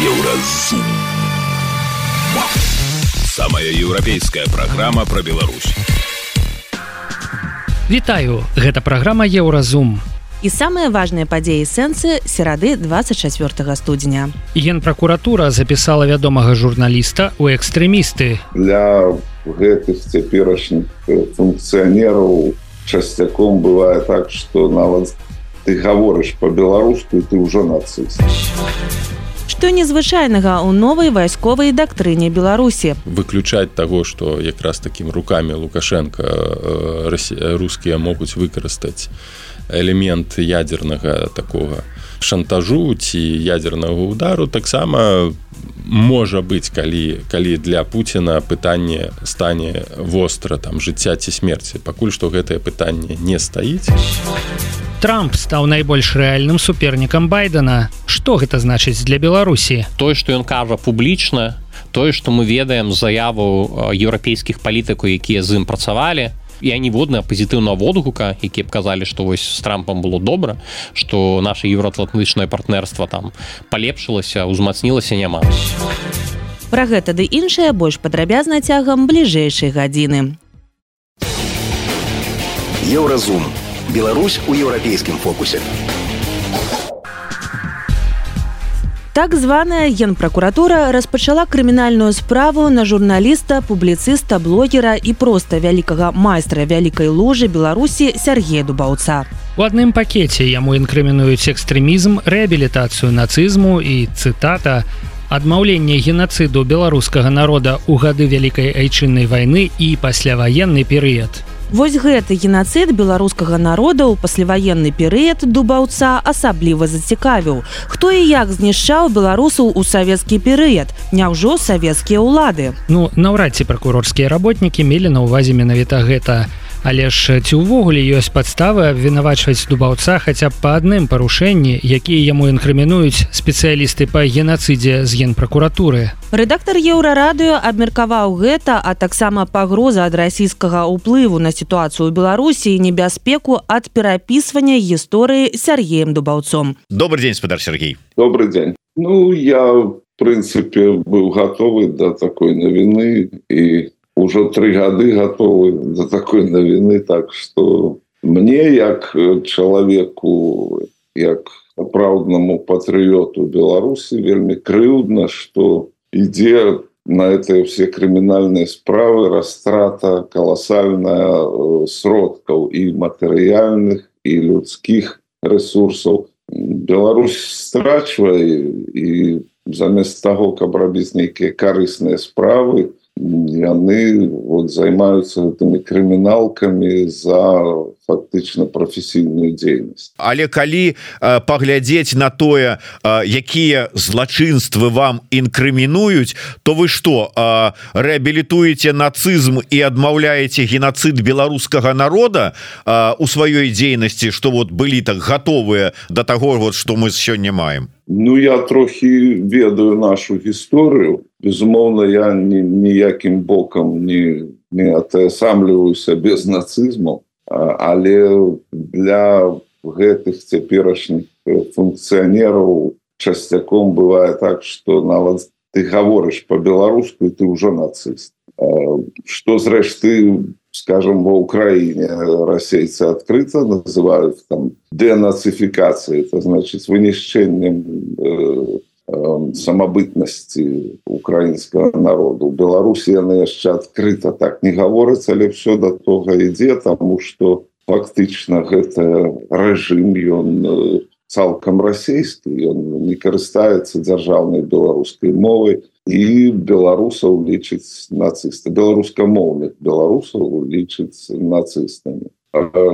Еўразум. Самая еўрапейская праграма пра Беларусь. Вітаю, гэта праграма Еўразум. І самыя важныя падзеі сэнсы серады 24 студзеня. Генпракуратура запісала вядомага журналіста ў экстрэмісты. Для гэтых цяперашніх функцыянераў часцяком бывае так, што нават ты гаворыш па-беларуску ты ўжо нацыст. Што незвычайнага ў новай вайсковай дактрыне Беларусі. Выключаць таго, што якраз такім рукамі Лукашенко рускія могуць выкарыстаць элемент ядернага такога шантажу ці ядернага удару таксама можа быць калі калі для Пуціна пытанне стане востра там жыцця ці смерці. Пакуль што гэтае пытанне не стаіць. Трамп стаў найбольш рэальным супернікам байдена што гэта значыць для беларусі? Тое што ён кажа публічна тое што мы ведаем заяву еўрапейскіх палітыкаў якія з ім працавалі і ніводная пазітыўна водгука які б казалі што вось з трампам было добра што наше еўроатлантычнае партнерства там палепшылася узмацнілася няма Пра гэта ды іншае больш падрабязна цягам бліжэйшай гадзіны. Еўразум. Беларусь у еўрапейскім фокусе. Так званая генпракуратура распачала крымінальную справу на журналіста, публіцыста, блогера і проста вялікага майстра вялікай ложы Беларусі Сергея Дубаўца. У адным пакеце яму інкрымінуюць экстрэмізм, рэабілітацыю нацызму і цытата, адмаўленне генацыду беларускага народа ў гады вялікай айчыннай вайны і пасляваенны перыяд. Вось гэты генацыд беларускага народа ў пасляваенны перыяд дубаўца асабліва зацікавіў. Хто і як знішчаў беларусаў у савецкі перыяд, Няўжо савецкія ўлады. Ну наўрад ці пракурорскія работнікі мелі на ўвазе менавіта гэта. Але ж ці ўвогуле ёсць падставы абвінавачваць дубаўца хаця б па адным парушэнні, якія яму інкрымінуюць спецыялісты па генацыдзе з генпракуратуры. Рэдактар еўрарадыё абмеркаваў гэта, а таксама пагроза ад расійскага ўплыву на сітуацыю ў Беларусі і небяспеку ад перапісвання гісторыі Сергеем дубаўцом. Добрый дзень спадар Сергей. Добрый дзень. Ну я в прынцыпе быў гатовы да такой навіны і уже три гады готовы до такой навіны так что мне як человеку як праўднаму патрыёту беларусі вельмі крыўдна что ідзе на это все крымінальные справы растрата колоссальная сродкаў і матэрыяльных і людскіх ресурсаў Беларусь страчвае і замест того каб рабіць нейкія карысныя справы яны вот займаюцца гэтымі крыміналкамі за фактычна прафесійную дзейнасць але калі э, паглядзець на тое э, якія злачынствы вам інкрымінуюць то вы что э, рэабілітуеце нацызм і адмаўляеце геноцид беларускага народа э, у сваёй дзейнасці что вот былі так готовыя до таго вот что мы сёння маем Ну я трохі ведаю нашу гісторыю безумоўна я ніякім бокам не не атасамліваюся без нацызму але для гэтых цяперашніх функцыянераў часцяком бывае так что нават ты гаворыш по-беларуску ты ўжо нацыст что зрэшты скажем во Украине расейцы открыто называют там денацификации это значит вынішчением э, э, самобытности украинского народу в беларуси яны яшчэ открыто так не гаворыць але все до того ідзе тому что фактычна гэта режим ён цалкам расійскі ён не карыстаецца дзяржаўнай беларускай мовай і беларусаў лічыць нацысты беларускамоўных беларусаў лічыць нацыстамі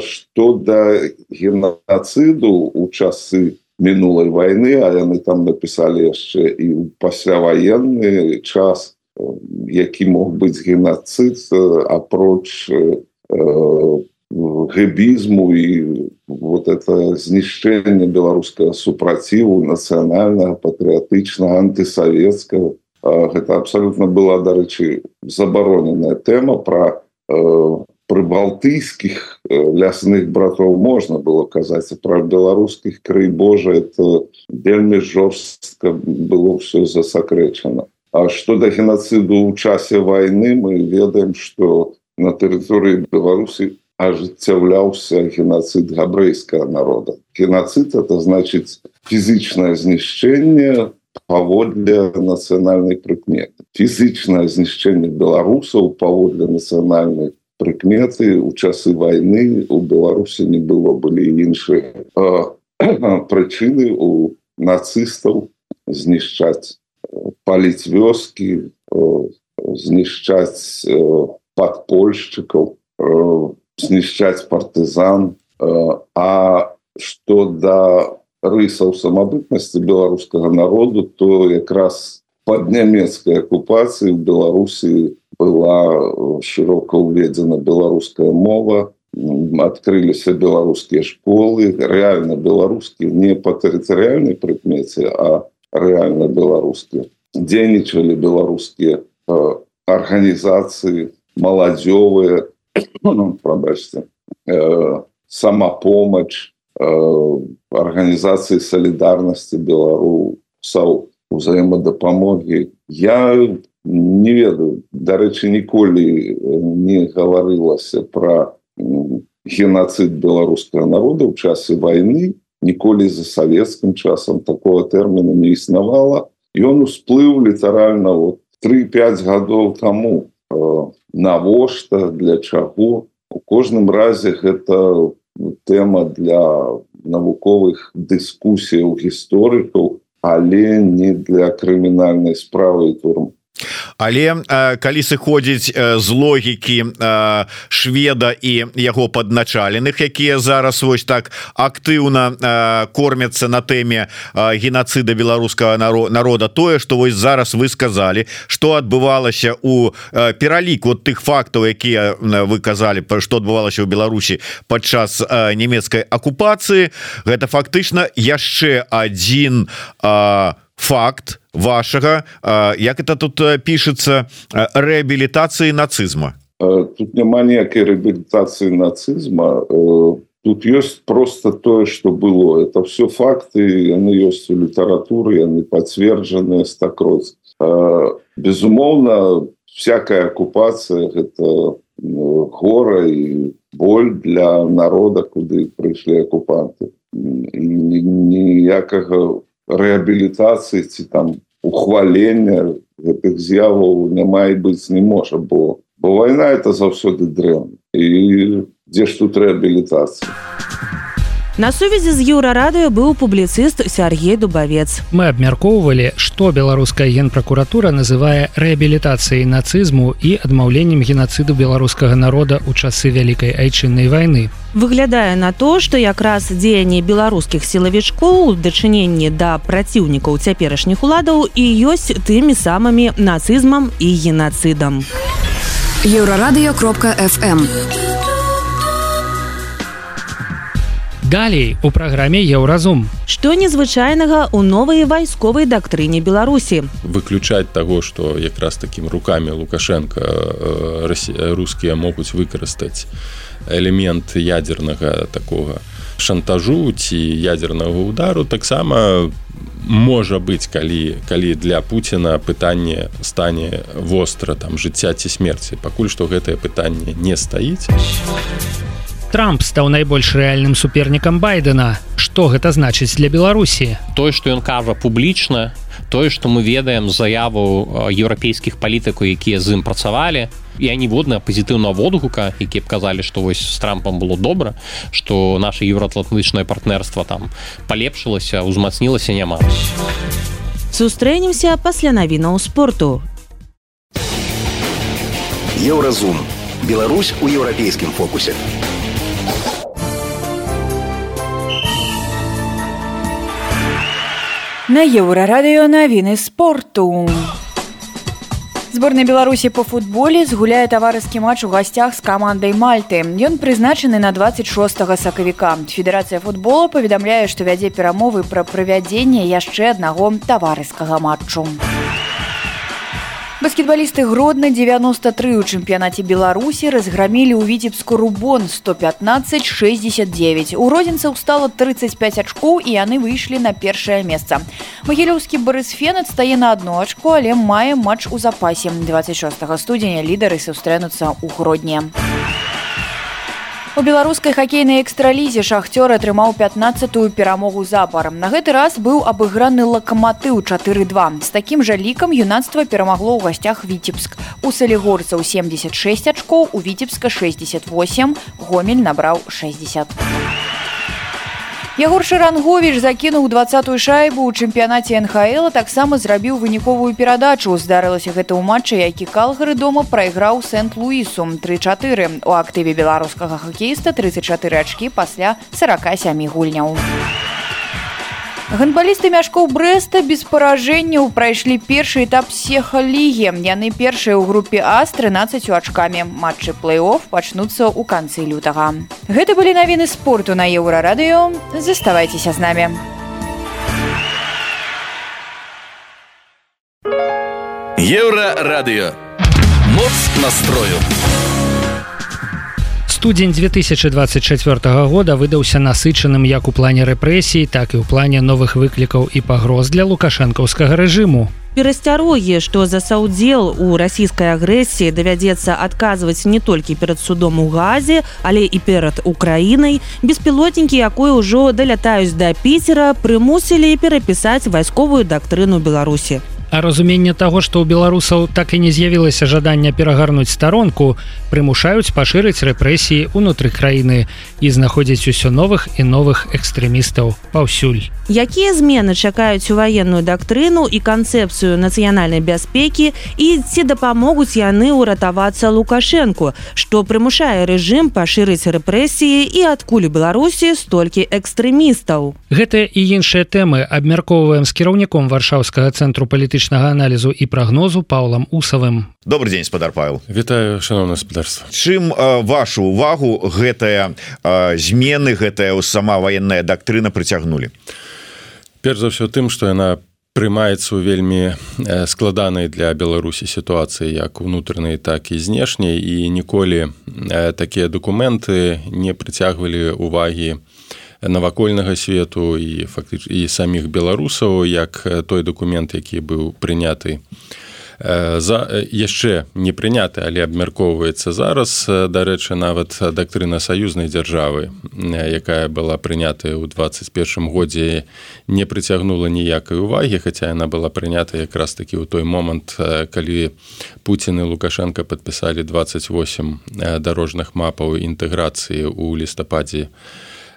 что да геноциду у часы мінулай войны а яны там написали яшчэ і пасляваенны час які мог быць геноцид апроч гэбізму і вот это знішчэнне беларускага супраціву нацыянальнага патрыятычнага антысавецкага гэта абсолютно была дарэчы забароненая тэма про э, прыбалтыйскіх лясных братоў можна было казаць про беларускіх крый Божа это вельмі жорстка было все засакрэчана А что до геноциду ў часе войны мы ведаем что на тэрыторыі беларусі ажыццяўляўся геноцид габрэйскага народа. Геноцид это значит фізычнае знішчэнне паводле нацыянальнай прыкметы фізычнае знішчэнне беларусаў паводле нацыянальнай прыкметы у часы войны у беларусі не было былі іншыя прычыны у нацыстаў знішчаць паліць вёскі знішчаць падпольшчыкаў знішчаць партызан а что да рысаў самабытнасці беларускага народу то якраз под нямецкай акупацыі в беларусі была широка уведзена беларуская мова открыліся беларускія школы реально беларускія не по тэрытарыяльнай прыкмеце а реально беларускія дзейнічалі беларускія арганізацыі маладзёвыя ну, прабачце э, самапомач арганізацыі салідарнасці беларусаў узаемадапамогі я не ведаю дарэчы ніколі не гаварылася про геноцид беларускага народа ў часе войны. Ніколі за савецкім часам такого тэрміна не існавала ён усплыў літаральна вот 3-5 гадоў тому навошта для чаго. У кожным разе гэта тэма для навуковых дыскусіяў гісторыкаў але не для крымінальнай справы і турмы але э, калі сыходзіць э, з логікі э, шведа і яго падначаленых якія зараз вось так актыўна кормяцца на тэме геноцида беларускага народа тое что вось зараз вы сказали что адбывалася у пералік вот тых фактаў якія вы казалі про што адбывалася ў Беларусі падчас нямецкай акупацыі. Гэта фактычна яшчэ один а факт вашага як это тут пішется рэабілітацыі нацызма? Тут няма ніякай рэабілітацыі нацызма. Тут ёсць просто тое что было. Это все факты яны ёсць у літаратуры яны пацверджаныя стакроз безумоўна всякая акупацыя гэта гора і боль для народа куды прыйшлі акупанты. Ніякага рэабілітацыі ці там ухвалення гэтых з'яваў не мае быць не можа бо бо вайна это заўсёды дрэн і дзе ж тут рэабілітацыя На сувязі з еўрарадыё быў публіцыст Сергей Дубавец. Мы абмяркоўвалі, што беларуская генпракуратура называе рэабілітацыяй нацызму і адмаўленнем генацыду беларускага народа ў часы вялікай айчыннай вайны. Выглядае на то, што якраз дзеянне беларускіх сілавічкоў у дачыненні да праціўнікаў цяперашніх уладаў і ёсць тымі самымі нацызмам і генацыдам. Еўрарадыё кропка FM. Далей у праграме еўразум. Што незвычайнага ў новай вайсковай дактрыне Беларусі. Выключаць таго, што якраз такім рукамі Лукашенко рускія могуць выкарыстаць элемент ядзернага такога шантажу ці ядзернага удару таксама можа быць калі калі для Пуціна пытанне стане востра там жыцця ці смерці пакуль што гэтае пытанне не стаіць. Трамп стаў найбольш рэальным супернікам байдена. Что гэта значыць для беларусі? Тое что ён кажа публічна тое что мы ведаем заяву еўрапейскіх палітыкаў якія з ім працавалі і ніводная пазітыўна водгука які б казалі што вось з трампам было добра что наше еўроатлантычнае партнерство там палепшылася узмацнілася няма. Сустрэнемся пасля навінаў спорту. Еўразум. Беларусь у еўрапейскім фокусе На еўрарадыё навіны спорту. Зборная Беларусі па футболе згуляе таварыскі матч у гасцях з камандай Мальты. Ён прызначаны на 26 сакавіка. Федэрацыя футбола паведамляе, што вядзе перамовы пра правядзенне яшчэ аднаго таварыскага матчу. Баскетбалісты гродна 93 у чэмпіянаце беларусі разграмілі ў віцебску рубон 115 69 у родзінцаў стала 35 ачкоў і яны выйшлі на першае месца магілёўскі барысфен адстае на одну ачку але мае матч у запасе. 26 студзеня лідары сустрэнуцца ў гродні у У беларускай хакейнай экстралізе шахцёр атрымаў 15тую перамогу запар. На гэты раз быў абыграны лакаматыў 4-2. З такім жа лікам юнацтва перамагло ў гасцях віцебск. У салігорцаў 76 ачкоў, у віцебска 68, гомель набраў 60. Ягор Шарангович закінуў двадцатую шайбу ў чэмпіянаце НХл, таксама зрабіў выніковую перадачу. Здарылася гэта ў матчы, які калгары дома прайграў сент-луісу 3-4. У актыве беларускага хакеіста 34 ачкі пасля 47 гульняў. Гандбалісты мяшкоў брэста без паражэнняў прайшлі першы этап сеха лігі. Яны першыя ў групе А з 13 ачкамі. Матчы плэй-офф пачнуцца ў канцы лютага. Гэта былі навіны спорту на еўрарадыё. Заставайцеся з намі. Еўрарадыё. Моц настрою студзень 2024 года выдаўся насычаным як у плане рэпрэсій так і ў плане новых выклікаў і пагроз для лукашэнкаўскага рэжыму. Перасцярогі што за саўдзел у расійскай агрэсіі давядзецца адказваць не толькі перад судом у газе але і перад украінай беспілотнікі якой ужо далятаюць да піцера прымусілі перапісаць вайсковую дактрыну беларусі. А разуменне таго, што ў беларусаў так і не з'явілася жадання перагарнуць старонку, прымушаюць пашырыць рэпрэсіі ўнутры краіны і знаходзіць усё новых і новых экстрэмістаў паўсюль. Якія змены чакаюць у ваенную дактрыну і канцэпцыю нацыянальнай бяспекі і ці дапамогуць яны ўратавацца лукашэнку, што прымушае рэжым пашырыць рэпрэсіі і адкуль у Беларусі столькі экстрэмістаў. Гэтыя і іншыя тэмы абмяркоўваем з кіраўніком варшаўскага цэнтру палітычнага палітычнага аналізу і прагнозу паўлам усавым. Добрый дзень спадар павел. Вітаю шановна гаспадарства чым вашу увагу гэтая змены гэтая сама военная дактрына прыцягнули перш за ўсё тым что яна прымаецца ў вельмі складанай для беларусі сітуацыі як унутранай так і знешняй. І ніколі такія дакументы не прыцягвалі увагі на навакольнага свету і фактыч і саміх беларусаў як той дакумент які быў прыняты. За яшчэ не прыняты але абмяркоўваецца зараз дарэчы нават дактрына саюзнай дзяржавы якая была прынятая ў 21 годзе не прыцягнула ніякай увагі хаця яна была прынята якраз такі ў той момант калі Пуін і лукашенко падпісалі 28 дарожных мапаў інтэграцыі ў лістападзе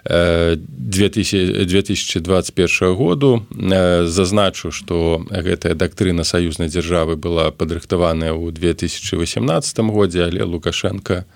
2021 году зазначу что гэтая дактрына саюзнай дзяржавы была падрыхтаваная ў 2018 годзе але лукашенко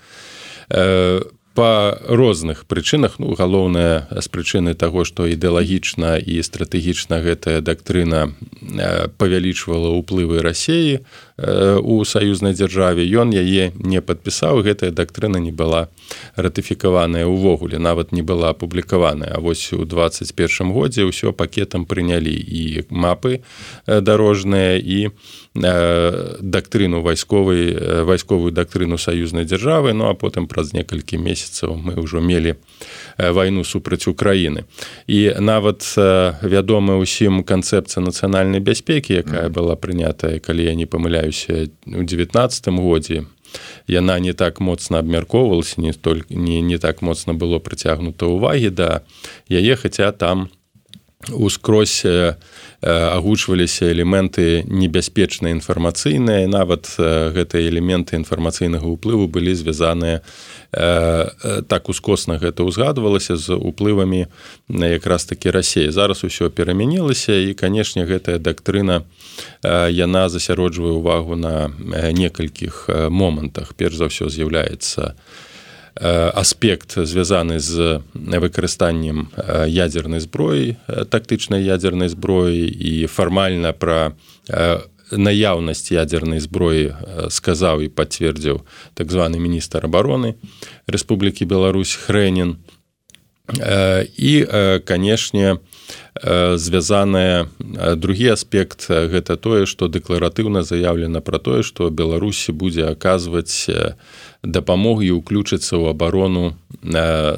по розных прычынах ну галоўная з прычыны таго што ідэалагічна і стратэгічна гэтая дактрына э, павялічвала ўплывы рассеі э, у саюзнай дзяржаве. Ён яе не падпісаў гэтая дактрына не была ратыфікаваная ўвогуле нават не была апублікаваная. А вось у 21 годзе ўсё пакетам прынялі і мапы э, дарожныя і дактрыну вайсковай вайсковую дактрыну саюзнай дзяржавы. Ну а потым праз некалькі месяцаў мы ўжо мелі э, вайну супраць Украіны. І нават э, вядома ўсім канцэпцыя нацыянальнай бяспекі якая была прынятая калі я не памыляюся у девятнадцатым годзе яна не так моцна абмяркоўвалася не столь не не так моцна было прыцягнута увагі да яе хаця там ускрозь э, агучваліся элементы небяспечныя інфармацыйныя нават гэтыя элементы інфармацыйнага ўплыву былі звязаныя так ускосна гэта ўзгадвалася з уплывамі на якраз такі рассеі зараз усё перамянілася і канешне гэтая дактрына яна засяроджвае ўвагу на некалькіх момантах. Перш за ўсё з'яўляецца Э, аспект звязаны з выкарыстаннем э, ядзернай зброі э, тактычнай ядзернай зброі і фармальна пра наяўнасць ядзернай зброі сказаў і пацвердзіў так званы міністр обороны Рэспублікі Беларусь хрэнін і канешне звязаная другі аспект гэта тое што дэкларатыўна заявлена пра тое што беларусі будзе аказваць дапамогу і ўключыцца ў абарону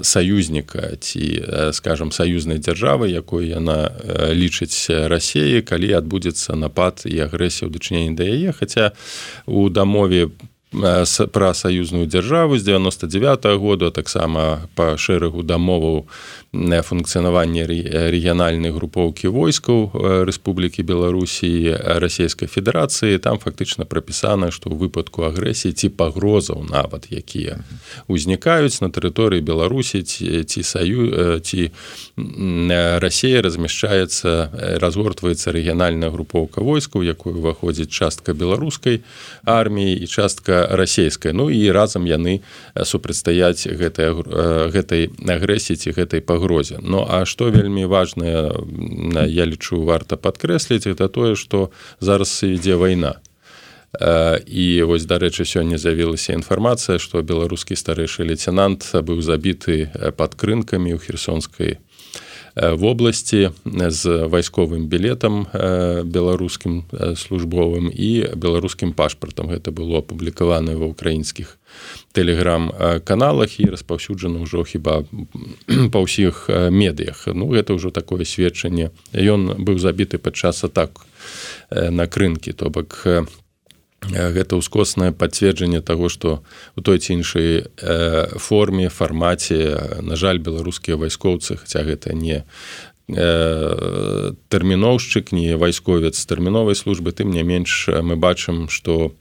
саюзніка ці скажем саюзнай дзяржавы якой яна лічыць рассеі калі адбудзецца напад і агрэсія ў дачыненні да яе. Хаця у дамове пра саюзную дзяржаву з 99 -го году таксама па шэрагу дамоваў функцыянаванне рэгіянальнай групоўкі войскаў Рэспублікі Беларусі расійскай федэрацыі. Там фактычна прапісана што ў выпадку агрэсіі ці пагрозаў нават якія узнікаюць на тэрыторыі Беларусі ці, ці саю ці Расія размяшчаецца разгортваецца рэгіянальная групоўка войскаў якую уваходзіць частка беларускай арміі і частка расійскай. Ну і разам яны супрацьстаяць гэтай гэтай агрэсіі ці гэтай пагрозе. Ну а што вельмі важное я лічу варта падкрэсліць это тое што зараз ідзе вайна. І вось дарэчы сёння з'явілася інфармацыя што беларускі старэйшы лейтенант быў забіты пад крынкамі ў херсонскай вобласці з вайсковым білетам беларускім службовым і беларускім пашпартам гэта было апублікавана ва ўкраінскіх тэлеграм-каналах і распаўсюджана ўжо хіба па ўсіх медыях. Ну гэта ўжо такое сведчанне. Ён быў забіты падчас атак на крынкі то бок гэта ўскоснае пацверджанне таго што у той ці іншай форме фармаце на жаль беларускія вайскоўцы хаця гэта не тэрміноўшчык не вайсковец тэрміновай службы тым не менш мы бачым што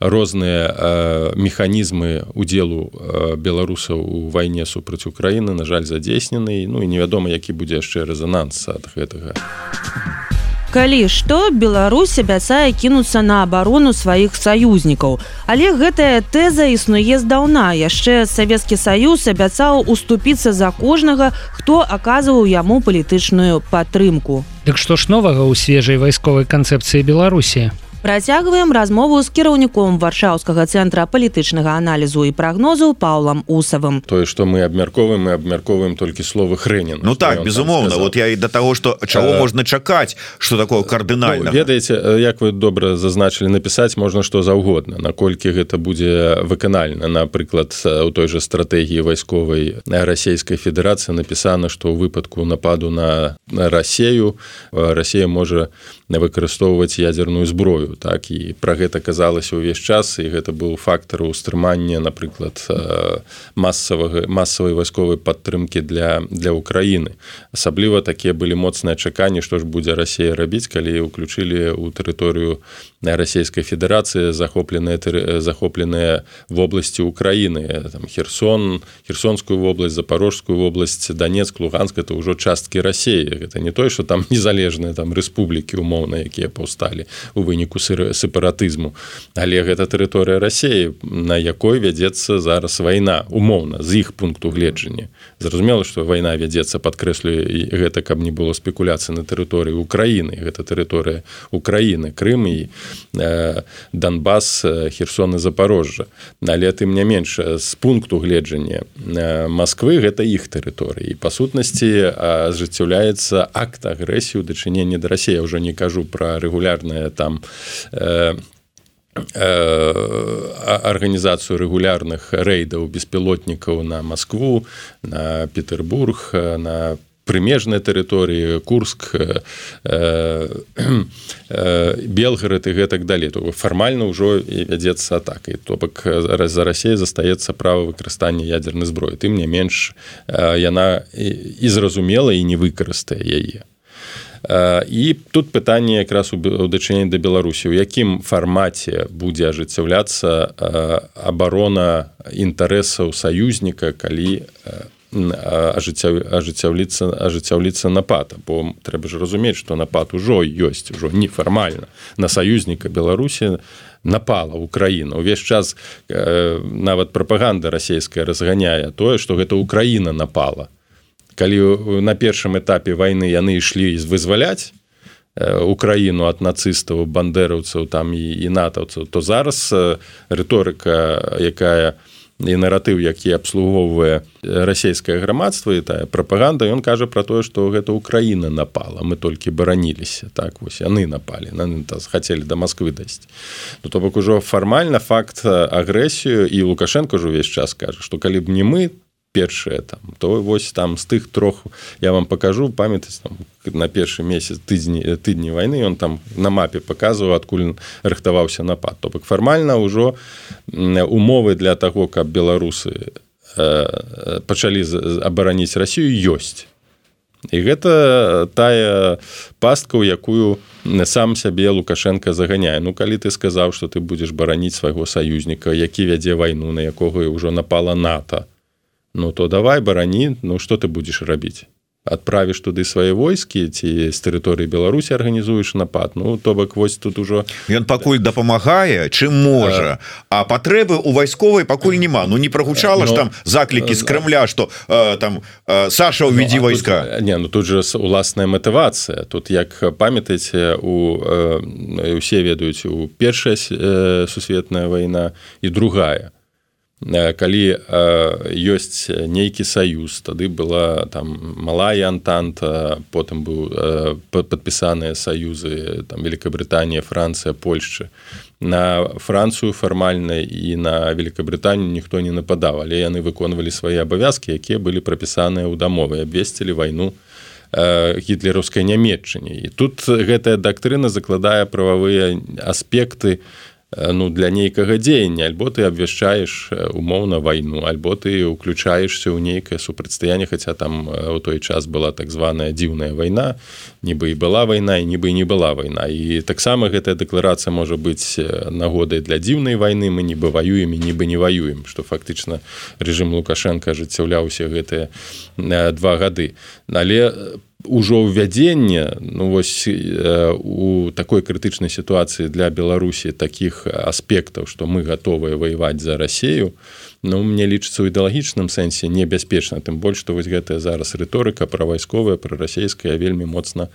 розныя механізмы удзелу беларусаў у вайне супраць Україніны на жаль задзейснены ну і невядома які будзе яшчэ рэзананс ад гэтага. а калі што Беларусь абяцае кінуцца на абарону сваіх саюзнікаў. Але гэтая тэза існуе здаўна. Яшчэ савецкі саюз абяцаў уступіцца за кожнага хто аказваў яму палітычную падтрымку. Дык што ж новага ў свежай вайсковай канцэпцыі беларусі Працягваем размову з кіраўніком варшаўскага цэнтра палітычнага аналізу і прагнозу паўлам усавым. Тое што мы абмярковым мы абмярковаем толькі словы хрэнен Ну так безумоўна вот я і да таго што чаго а... можна чакаць что такое кардынальна ну, ведаеце як вы добра зазначылі напісаць можна што заўгодна наколькі гэта будзе выканальна. Напрыклад у той жа стратэгіі вайсковай расійскай федэрацыі напісана што ў выпадку нападу на рассею Расія можа выкарыстоўваць ядерную зброю так і пра гэта казалася ўвесь час і гэта быў фактор устрымання напрыклад масавага масавай вайсковай падтрымки для для Украіны асабліва такія былі моцныя чаканні што ж будзе Росія рабіць калі уключылі ў тэрыторыю расійскай федэрацыі захопленыя захопленыя вобласці Украіны там херсон херсонскую вобласць запорожскую вобласць данецк луганск это ўжо часткі рассеі гэта не тое что там незалежныя там рэспублікі умоўна якія паўсталі у выніку сепаратызму але гэта тэрыторыя рассеі на якой вядзецца зараз вайна умоўна з іх пункту гледжання. Зразумела что вайна вядзецца подкрэслю і гэта каб не было спекуляцыі на тэрыторыі Украіны. Гэта тэрыторыя Украіны Крым і Э, Донбас э, херсоны запорожжа але тым не менш з пункту гледжання э, Москвы гэта іх тэрыторыі па сутнасці ажыццяўляецца акт агрэсію дачынення да Росія ўжо не кажу про рэгулярнае там арганізацыю рэгулярных рэйдаў беспілотнікаў на Москву на Петербург на прымежнай тэрыторыі курск э, э, белгарад і гэтак далей. То фармальна ўжо і вядзецца атакай то бок раз за рассея застаецца права выкарыстання ядзернай зброі. Тым не менш яна і зразумела і не выкарыстае яе. І тут пытанне якраз у дачыненні да беларусі. У якім фармаце будзе ажыццяўляцца абарона інтарэсаў саюзніка калі ажыццяўліцца ажыццяўліцца напад бо трэба ж разумець што напад ужо ёсць ужо нефармальна на саюзніка беларусі напала украіна увесь час э, нават прапаганда расійская разганяе тое што гэта украіна напала. Калі на першым этапе вайны яны ішлі вызваляць украіну ад нацыстаў бандераўцаў там і і натаўцаў то зараз рыторыка якая у і наратыў які абслугоўвае расійскае грамадства і тая прапаганда ён кажа про тое что гэта Украіна напала. Мы толькі бараніліся. Так вось яны напалі на хацелі до Москвы дасць. Ну, то бок ужо фармальна факт агрэсію і лукашенко ж увесь час кажа что калі б не мы першае там то вось там з тых трох я вам покажу памятаць там на першы месяц тыдні тыдні войны он там на мапе показываў адкуль рыхтаваўся напад. То бок фармальна ўжо умовы для того каб беларусы э, пачалі абараніць Росію ёсць. І гэта тая пастка у якую сам сябе лукашенко заганяе. Ну калі ты сказаў что ты будзеш бараніць свайго саюзніка які вядзе вайну на якога ўжо напала нато Ну то давай барані Ну что ты будзеш рабіць адправіш туды свае войскі ці з тэрыторыі беларусі арганізуеш напад. Ну то бок вось тут ужо ён пакуль дапамагае чым можа. А патрэбы у вайсковай пакуль няма. Ну не прагучала ж там заклікі з Крымля что там Саша уведзі ну, войска не ну тут же уласная матывацыя. Тут як памятаеце у усе ведаюць у першая сусветная вайна і другая калі ёсць нейкі саюз тады была там малая антанта потым быў падпісаныя саюзы там Великабрытанія Францыя Польшчы на Францыю фармальна і на Великабрытанію ніхто не нападаў але яны выконвалі свае абавязкі якія былі прапісаныя ў дамовы абвесцілі вайну гітлераўскай нямметчыне і тут гэтая дактрына закладае прававыя аспекты на ну для нейкага дзеяння. Альбо ты абвяшчаеш умоўна вайну альбо ты уключаешься ў нейкае супрацьстаянне хаця там у той час была так званая дзіўная вайна нібы і была вайна і нібы не была вайна. І таксама гэтая дэкларацыя можа быць нагодай для дзіўнай вайны. Мы нібы ваюем і нібы не ваюем што фактычна рэжым лукашенко ажыццяўляўся гэтыя два гады. Але по ўжо ўвядзенне ну вось у такой крытычнай сітуацыі для беларусі таких аспектаў што мы гатовыя ваяваць за рассею ну мне лічыцца ў ідэалагічным сэнсе небяспечна. Тым больш што вось гэтая зараз рыторыка пра вайсковая пра расійская вельмі моцна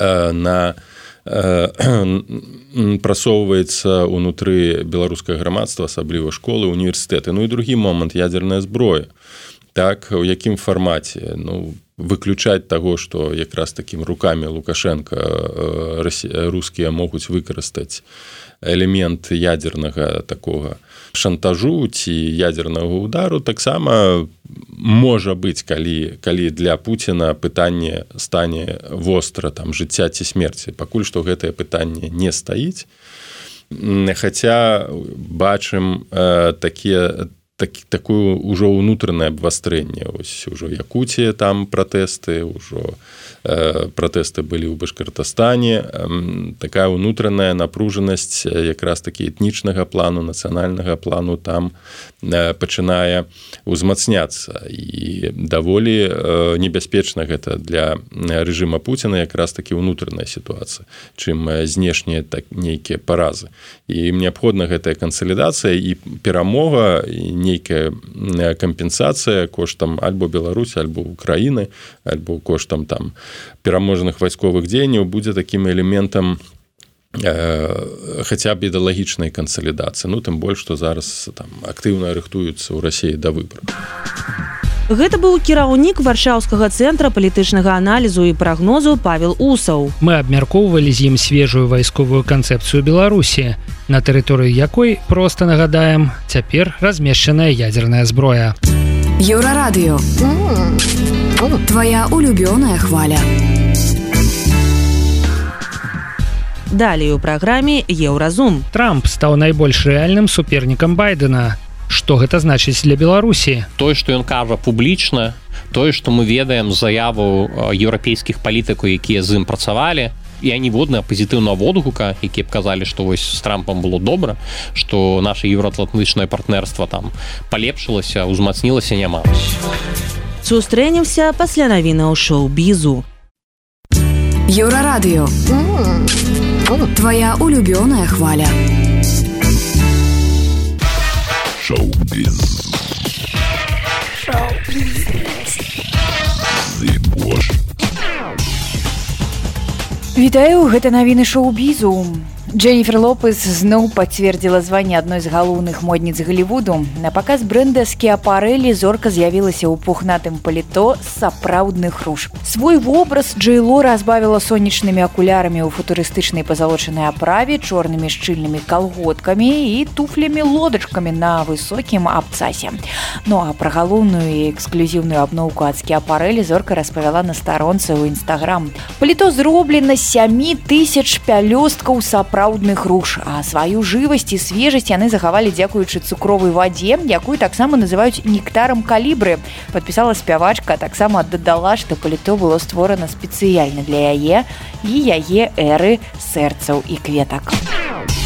на прасоўваецца унутры беларускае грамадства асабліва школы універсітэты. Ну і другі момант ядерная зброя так у якім фармаце? Ну выключаць таго што якраз такім руками лукашенко рускія могуць выкарыстаць элемент ядернага такога шантажу ці ядернага удару. Таксама можа быць калі калі для Пуціна пытанне стане востра там жыцця ці смерці. Пакуль што гэтае пытанне не стаіць. Хаця бачым э, такія так, такую ўжо ўнутранае абвастрэнне ось ужо якуція там пратэсты ўжо э, пратэсты былі ў башкартастане э, такая ўнутраная напружанасць якраз такі этнічнага плану нацыянальнага плану там э, пачынае узмацняцца і даволі э, небяспечна гэта для рэжыма Пуціна якраз такі ўнутраная сітуацыя чым знешнія так нейкія паразы і неабходна гэтая кансалідацыя і перамога не нейкая кампенсацыя коштам альбо беларусі альбо украіны альбо коштам там пераможаных вайсковых дзеянняў будзе такім элементам э, хаця б ідэалагічнай кансалідацыі ну тым больш што зараз там актыўна рыхтуюцца ў рассіі да выбору Гэта быў кіраўнік варшаўскага цэнтра палітычнага аналізу і прагнозу павел усаў. Мы абмяркоўвалі з ім свежую вайсковую канцэпцыю беларусі на тэрыторыі якой просто нагадаем цяпер размешчаная ядерная зброя. Еўрарадыё. Твоя улюбёная хваля. Далей у праграме еўразум. Трамп стаў найбольш рэальным супернікам байдена что гэта значыць для беларусі? Тое что ён кажа публічна тое что мы ведаем заяву еўрапейскіх палітыкаў якія з ім працавалі і аніводная пазітыўна водгука які б казалі што вось з трампам было добра что наше еўроатлантычнае партнерство там палепшылася узмацнілася няма. Сустрэнемся пасля навіна ў шоу бізу еўрарадыё твоя улюбёная хваля Шоу-біз. Вітаю, гэта навіны шоу-бізу. Дженнифер Лопес зноў пацвердзіла званне адной з галоўных модніц Глівуду. На паказ бренда скіапарэлі зорка з'явілася ў пухнатым паліто з сапраўдных руж. Свой вобраз Джейло разбавіла сонечнымі акулярамі ў футурыстычнай пазалочанай аправе, чорнымі шчыльнымі калготкамі і туфлямі лодачкамі на высокім абцасе. Ну а пра галоўную і эксклюзіўную абноўку ад скіапарэлі зорка распавяла на старонцы ў нстаграм. Паліто зроблена 7 тысяч пялёсткаў сапраўдных сапраўдных руж а сваю жывасць і свежасць яны захавалі дзякуючы цукровай вадзе якую таксама называюць нектарам калібры. Подпісала спявачка таксама дадала што паліто было створана спецыяльна для яе і яе эры сэрцаў і кветак. а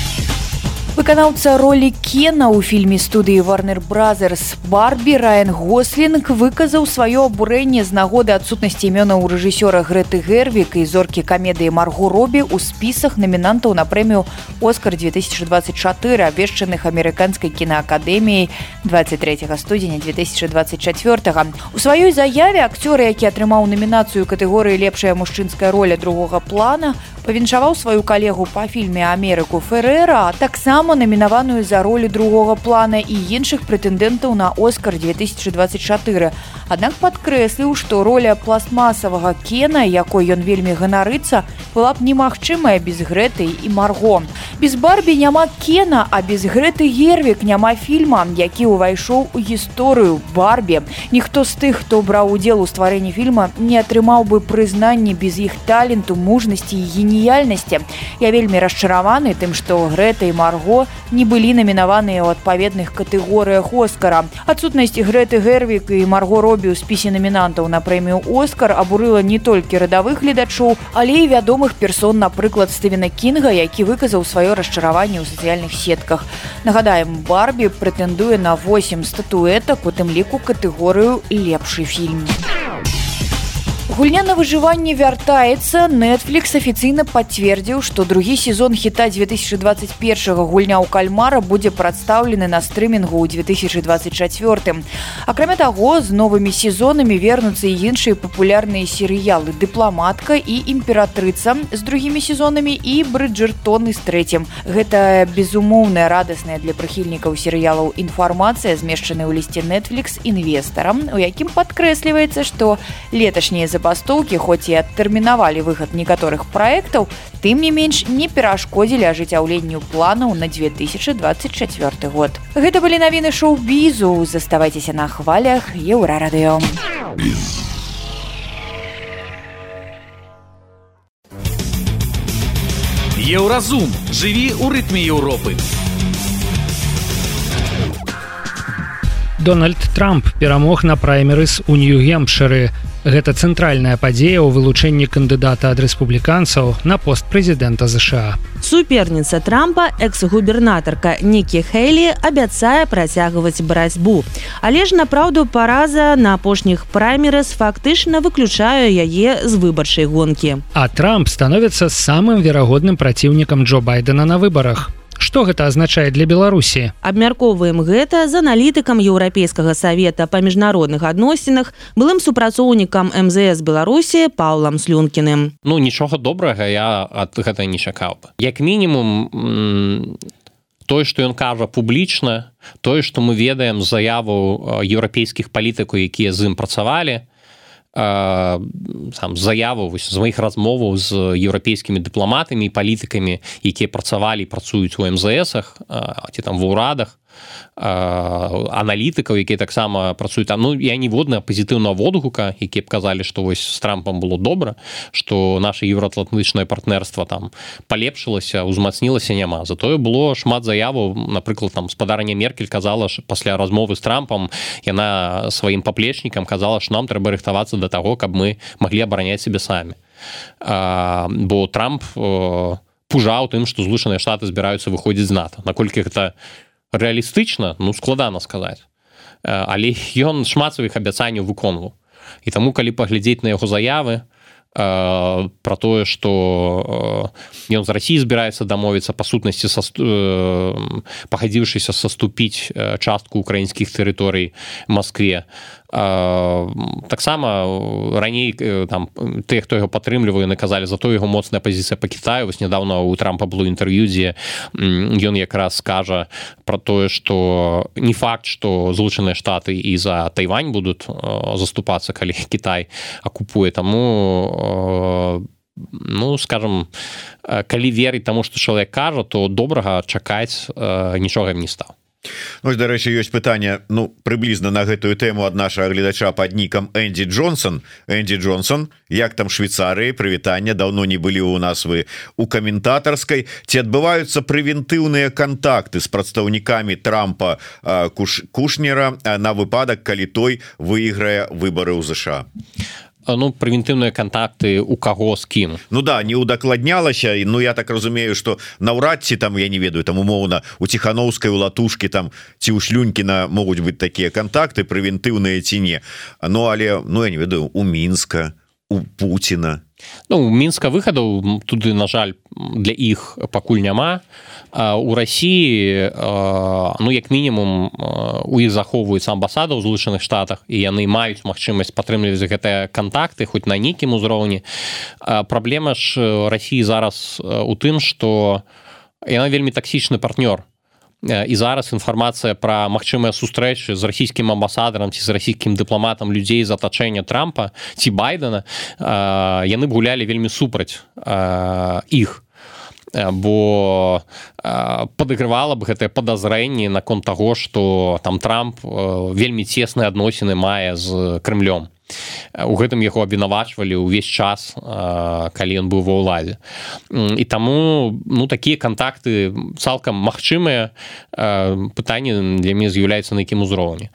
выканаўца ролі кена ў фільме студыі варнер бразерс барбі райан гослінг выказаў сваё абурэнне з нагоды адсутнасці імёна ў рэжысёра грэты гервік і зоркі камедыі маргу робі ў спісах намінантаў на прэмію оскар 2024 абвешчаных амерыканскай кінаакадэміяй 23 студзеня 2024 у сваёй заяве акцёры які атрымаў намінацыю катэгорыі лепшая мужчынская роля другога плана павіншаваў сваю калегу па фільме Амерыку Феррэра, таксама намінаваную за ролю другога плана і іншых прэтэндэнтаў на Оскар 2024. Аднак падкрэсліў, што роля пластмасавага кена, якой ён вельмі ганарыцца, была б немагчымая без грэтай і марго. Без барбі няма кена, а без гэты гервік няма фільма, які ўвайшоў у гісторыю барбі. Ніхто з тых, хто браў удзел у стварэнні фільма, не атрымаў бы прызнанні без іх таленту, мужнасці і гені геніяльнасці. Я вельмі расчараваны тым, што Грэта і Марго не былі намінаваныя ў адпаведных катэгорыях Оскара. Адсутнасць Грэты Гервік і Марго робі ў спісе намінантаў на прэмію Оскар абурыла не толькі радавых гледачоў, але і вядомых персон, напрыклад Стывена Кінга, які выказаў сваё расчараванне ў сацыяльных сетках. Нагадаем, Барбі прэтэндуе на 8 статуэтак у тым ліку катэгорыю лепшы фільм. Гульня на выжыванне вяртаецца Netflix афіцыйна пацвердзіў, што другі сезон хіта 2021 гульня ў кальмара будзе прадстаўлены на стрымінгу ў 2024. Акрамя таго, з новымі сезонамі вернуцца і іншыя папулярныя серыялы дыпламатка і імператрыца з другімі сезонамі і брыджертоны з трэцім. Гэта безумоўная радасная для прыхільнікаў серыялаў інфармацыя змешчаная ў лісце Netflix інвестарам, у якім падкрэсліваецца, што леташнія за забастоўкі хоць і адтэрмінавалі выхад некаторых праектаў тым не менш не перашкодзілі ажыццяўленню планаў на 2024 год. Гэта былі навіны шоу-бізу заставайцеся на хвалях. Еўрарадыё еўразум жыві ў рытме Еўропы Дональд Трамп перамог на праймерыс у нью-гемпшыры Гэта цэнтральная падзея ў вылучэнні кандыдата ад рэспубліканцаў на пост прэзідэнта ЗША. Суперніца Трампа экс-губернатарка Нікі Хейлі абяцае працягваць барацьбу. Але ж напраўду параза на апошніх праймерас фактычна выключаю яе з выбарчай гонкі. А Трамп становіцца самым верагодным праціўнікам Джо байдена на выбарах. Што гэта азначае для Беларусі? Абмяркоўваем гэта з аналітыкам еўрапейскага савета па міжнародных адносінах былым супрацоўнікам МЗС Беларусі Паўлам слюнкіным. Ну нічога добрага я ад гэта не чакаў. Як мінімум тое, што ён кажа публічна, тое, што мы ведаем заяву еўрапейскіх палітыкаў, якія з ім працавалі, сам заяву вось з маіх размоваў з еўрапейскімі дыпламатамі і палітыкамі якія працавалі працуюць у мзсах ці там ва ўрадах аналітыкаў якія таксама працуюць там. Ну я ніводна пазітыўна водгука які б казалі што вось з трампам было добра што наше еўроатлантычнае партнерство там палепшылася узмацнілася няма затое было шмат заяву напрыклад там спадарня меркель казала ж пасля размовы з трампам яна сваім паплечнікам казала ж нам трэба рыхтавацца до таго каб мы маглі абараняць себе самі бо трамп пужаў тым што злучаныя штаты збіраюцца выходзіць з нато. Наколькі гэта не рэалістычна ну складана сказаць. Але ён шмат сваіх абяцанняў выконваў. І таму калі паглядзець на яго заявы про тое что ён з Росіі збіраецца дамовіцца па сутнасці са пахадзіўшыся саступіць частку украінскіх тэрыторый Москве таксама раней там ты хто яго падтрымліваю наказалі за то яго моцная пазіцыя по Китаю вось нядаўна у трампа было інтэрв'ю дзе ён якраз скажа про тое что не факт что злучаныя штаты і за Тайвань будут заступацца калі Китай акупуе. Таму ну скажем калі верыць таму что чалавек кажа то добрага чакаць нічога не стаў Ну, дарэчы ёсць пытанне ну прыблізна на гэтую тэму ад нашага гледача под нікам Энди Джонсон. Энди Джонсон як там Швейцарыі прывітання давно не былі у нас вы у каментатарскай. Ці адбываюцца прэвентыўныя контакты з прадстаўнікамі Трампа куш кушнера на выпадак калі той выйграе выборы ў ЗША ну прэвентыўныя контакты у каго з кім Ну да не удакладнялася Ну я так разумею что наўрад ці там я не ведаю там умоўна у ціхановскай у латушки там ці ў шлюнькіна могуць быть такія контакты прэвентыўныя ці не. Ну але ну я не ведаю у мінска у Пуціна Ну мінска выхадаў туды на жаль для іх пакуль няма. У Росіі ну як мінімум у іх захоўваюцца амбасада ў злучаных штатах і яны маюць магчымасць падтрымліваць гэтыя контакты хоць на нейкім узроўні. Праблема ж Росіі зараз у тым что яна вельмі таксічны партнёр і зараз інфармацыя пра магчымыя сустрэчы з расійскім амбасадарам ці з расійскім дыпламатам людзей з атачэння трампа ці байдена яны б гулялі вельмі супраць іх. Э, бо э, падыгрывала б гэтае падазрэнні наконт таго што там трамп э, вельмі цесныя адносіны мае з крымлём у гэтым яго абвінавачвалі ўвесь час калі ён быў ва ўладзе. І таму ну такія контакты цалкам магчымыя пытанні для мяне з'яўляецца на якім узроўні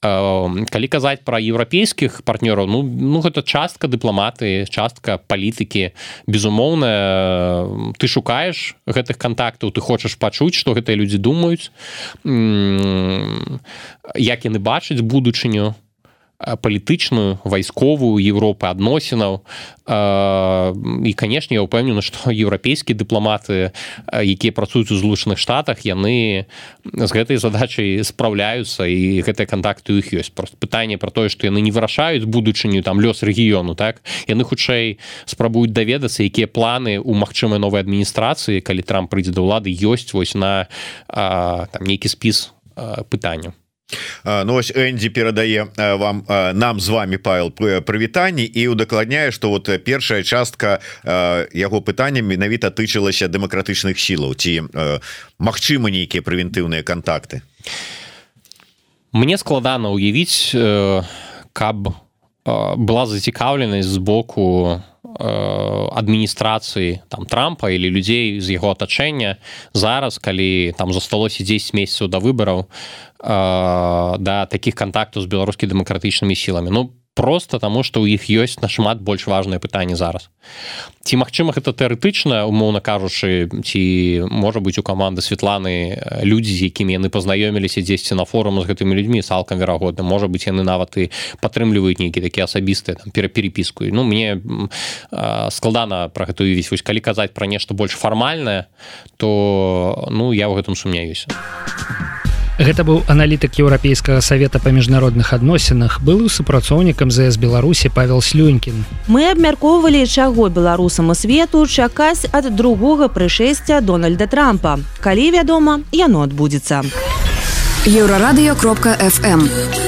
калі казаць пра еўрапейскіх партнёраў ну ну гэта частка дыпламаты частка палітыкі. Безумоўна ты шукаеш гэтых контактаў ты хочаш пачуць што гэтыя людзі думаюць. Як яны бачаць будучыню палітычную вайсковую Европы адносінаў і канешне я ўпэўнены што еўрапейскія дыпламаты якія працуюць у злучаных штатах яны з гэтай задачай спраўляюцца і гэтыя контакты іх ёсць. Просто пытанне про тое што яны не вырашаюць будучыню там лёс рэгіёну так? Яны хутчэй спрабуюць даведацца якія планы у магчымай новай адміністрацыі калі трамп прыйдзе да ўлады ёсць вось на там нейкі спіс пытанняў Ну ось Энди перадае вам нам з вами Павел прывітанні і удакладняе что вот першая частка яго пытання менавіта тычылася дэмакратычных сілаў ці Мачыма нейкія прэвентыўныя контакты Мне складана ўявіць каб была зацікаўленасць з боку адміністрацыі там трампа или людзей з яго атачэння зараз калі там засталося 10 месяцаў да выбараў да таких контактаў з беларускі дэмакратычнымі сіламі ну просто таму што ў іх ёсць нашмат больш важное пытанне зараз. Ці магчыма гэта тэарэтычна умоўна кажучы ці можа быть у каманды Светланы людзі з якімі яны пазнаёміліся дзесьці на форуму з гэтымі людзьмі салкам верагодна. Можа быть яны нават і падтрымліваюць нейкі такі асабістыя там пераперепіску ну мне складана про гэтую весь вось калі казаць пра нешта больш фармальнае то ну я ў гэтым сумняюся. а Гэта быў аналітык еўрапейскага савета па міжнародных адносінах быў супрацоўнікам ЗС Беларусі Павел Слюнькін. Мы абмяркоўвалі, чаго беларусаму свету чакаць ад другога прышэсця Дональда Трампа. Калі вядома, яно адбудзецца. Еўрарадыё кропка FM.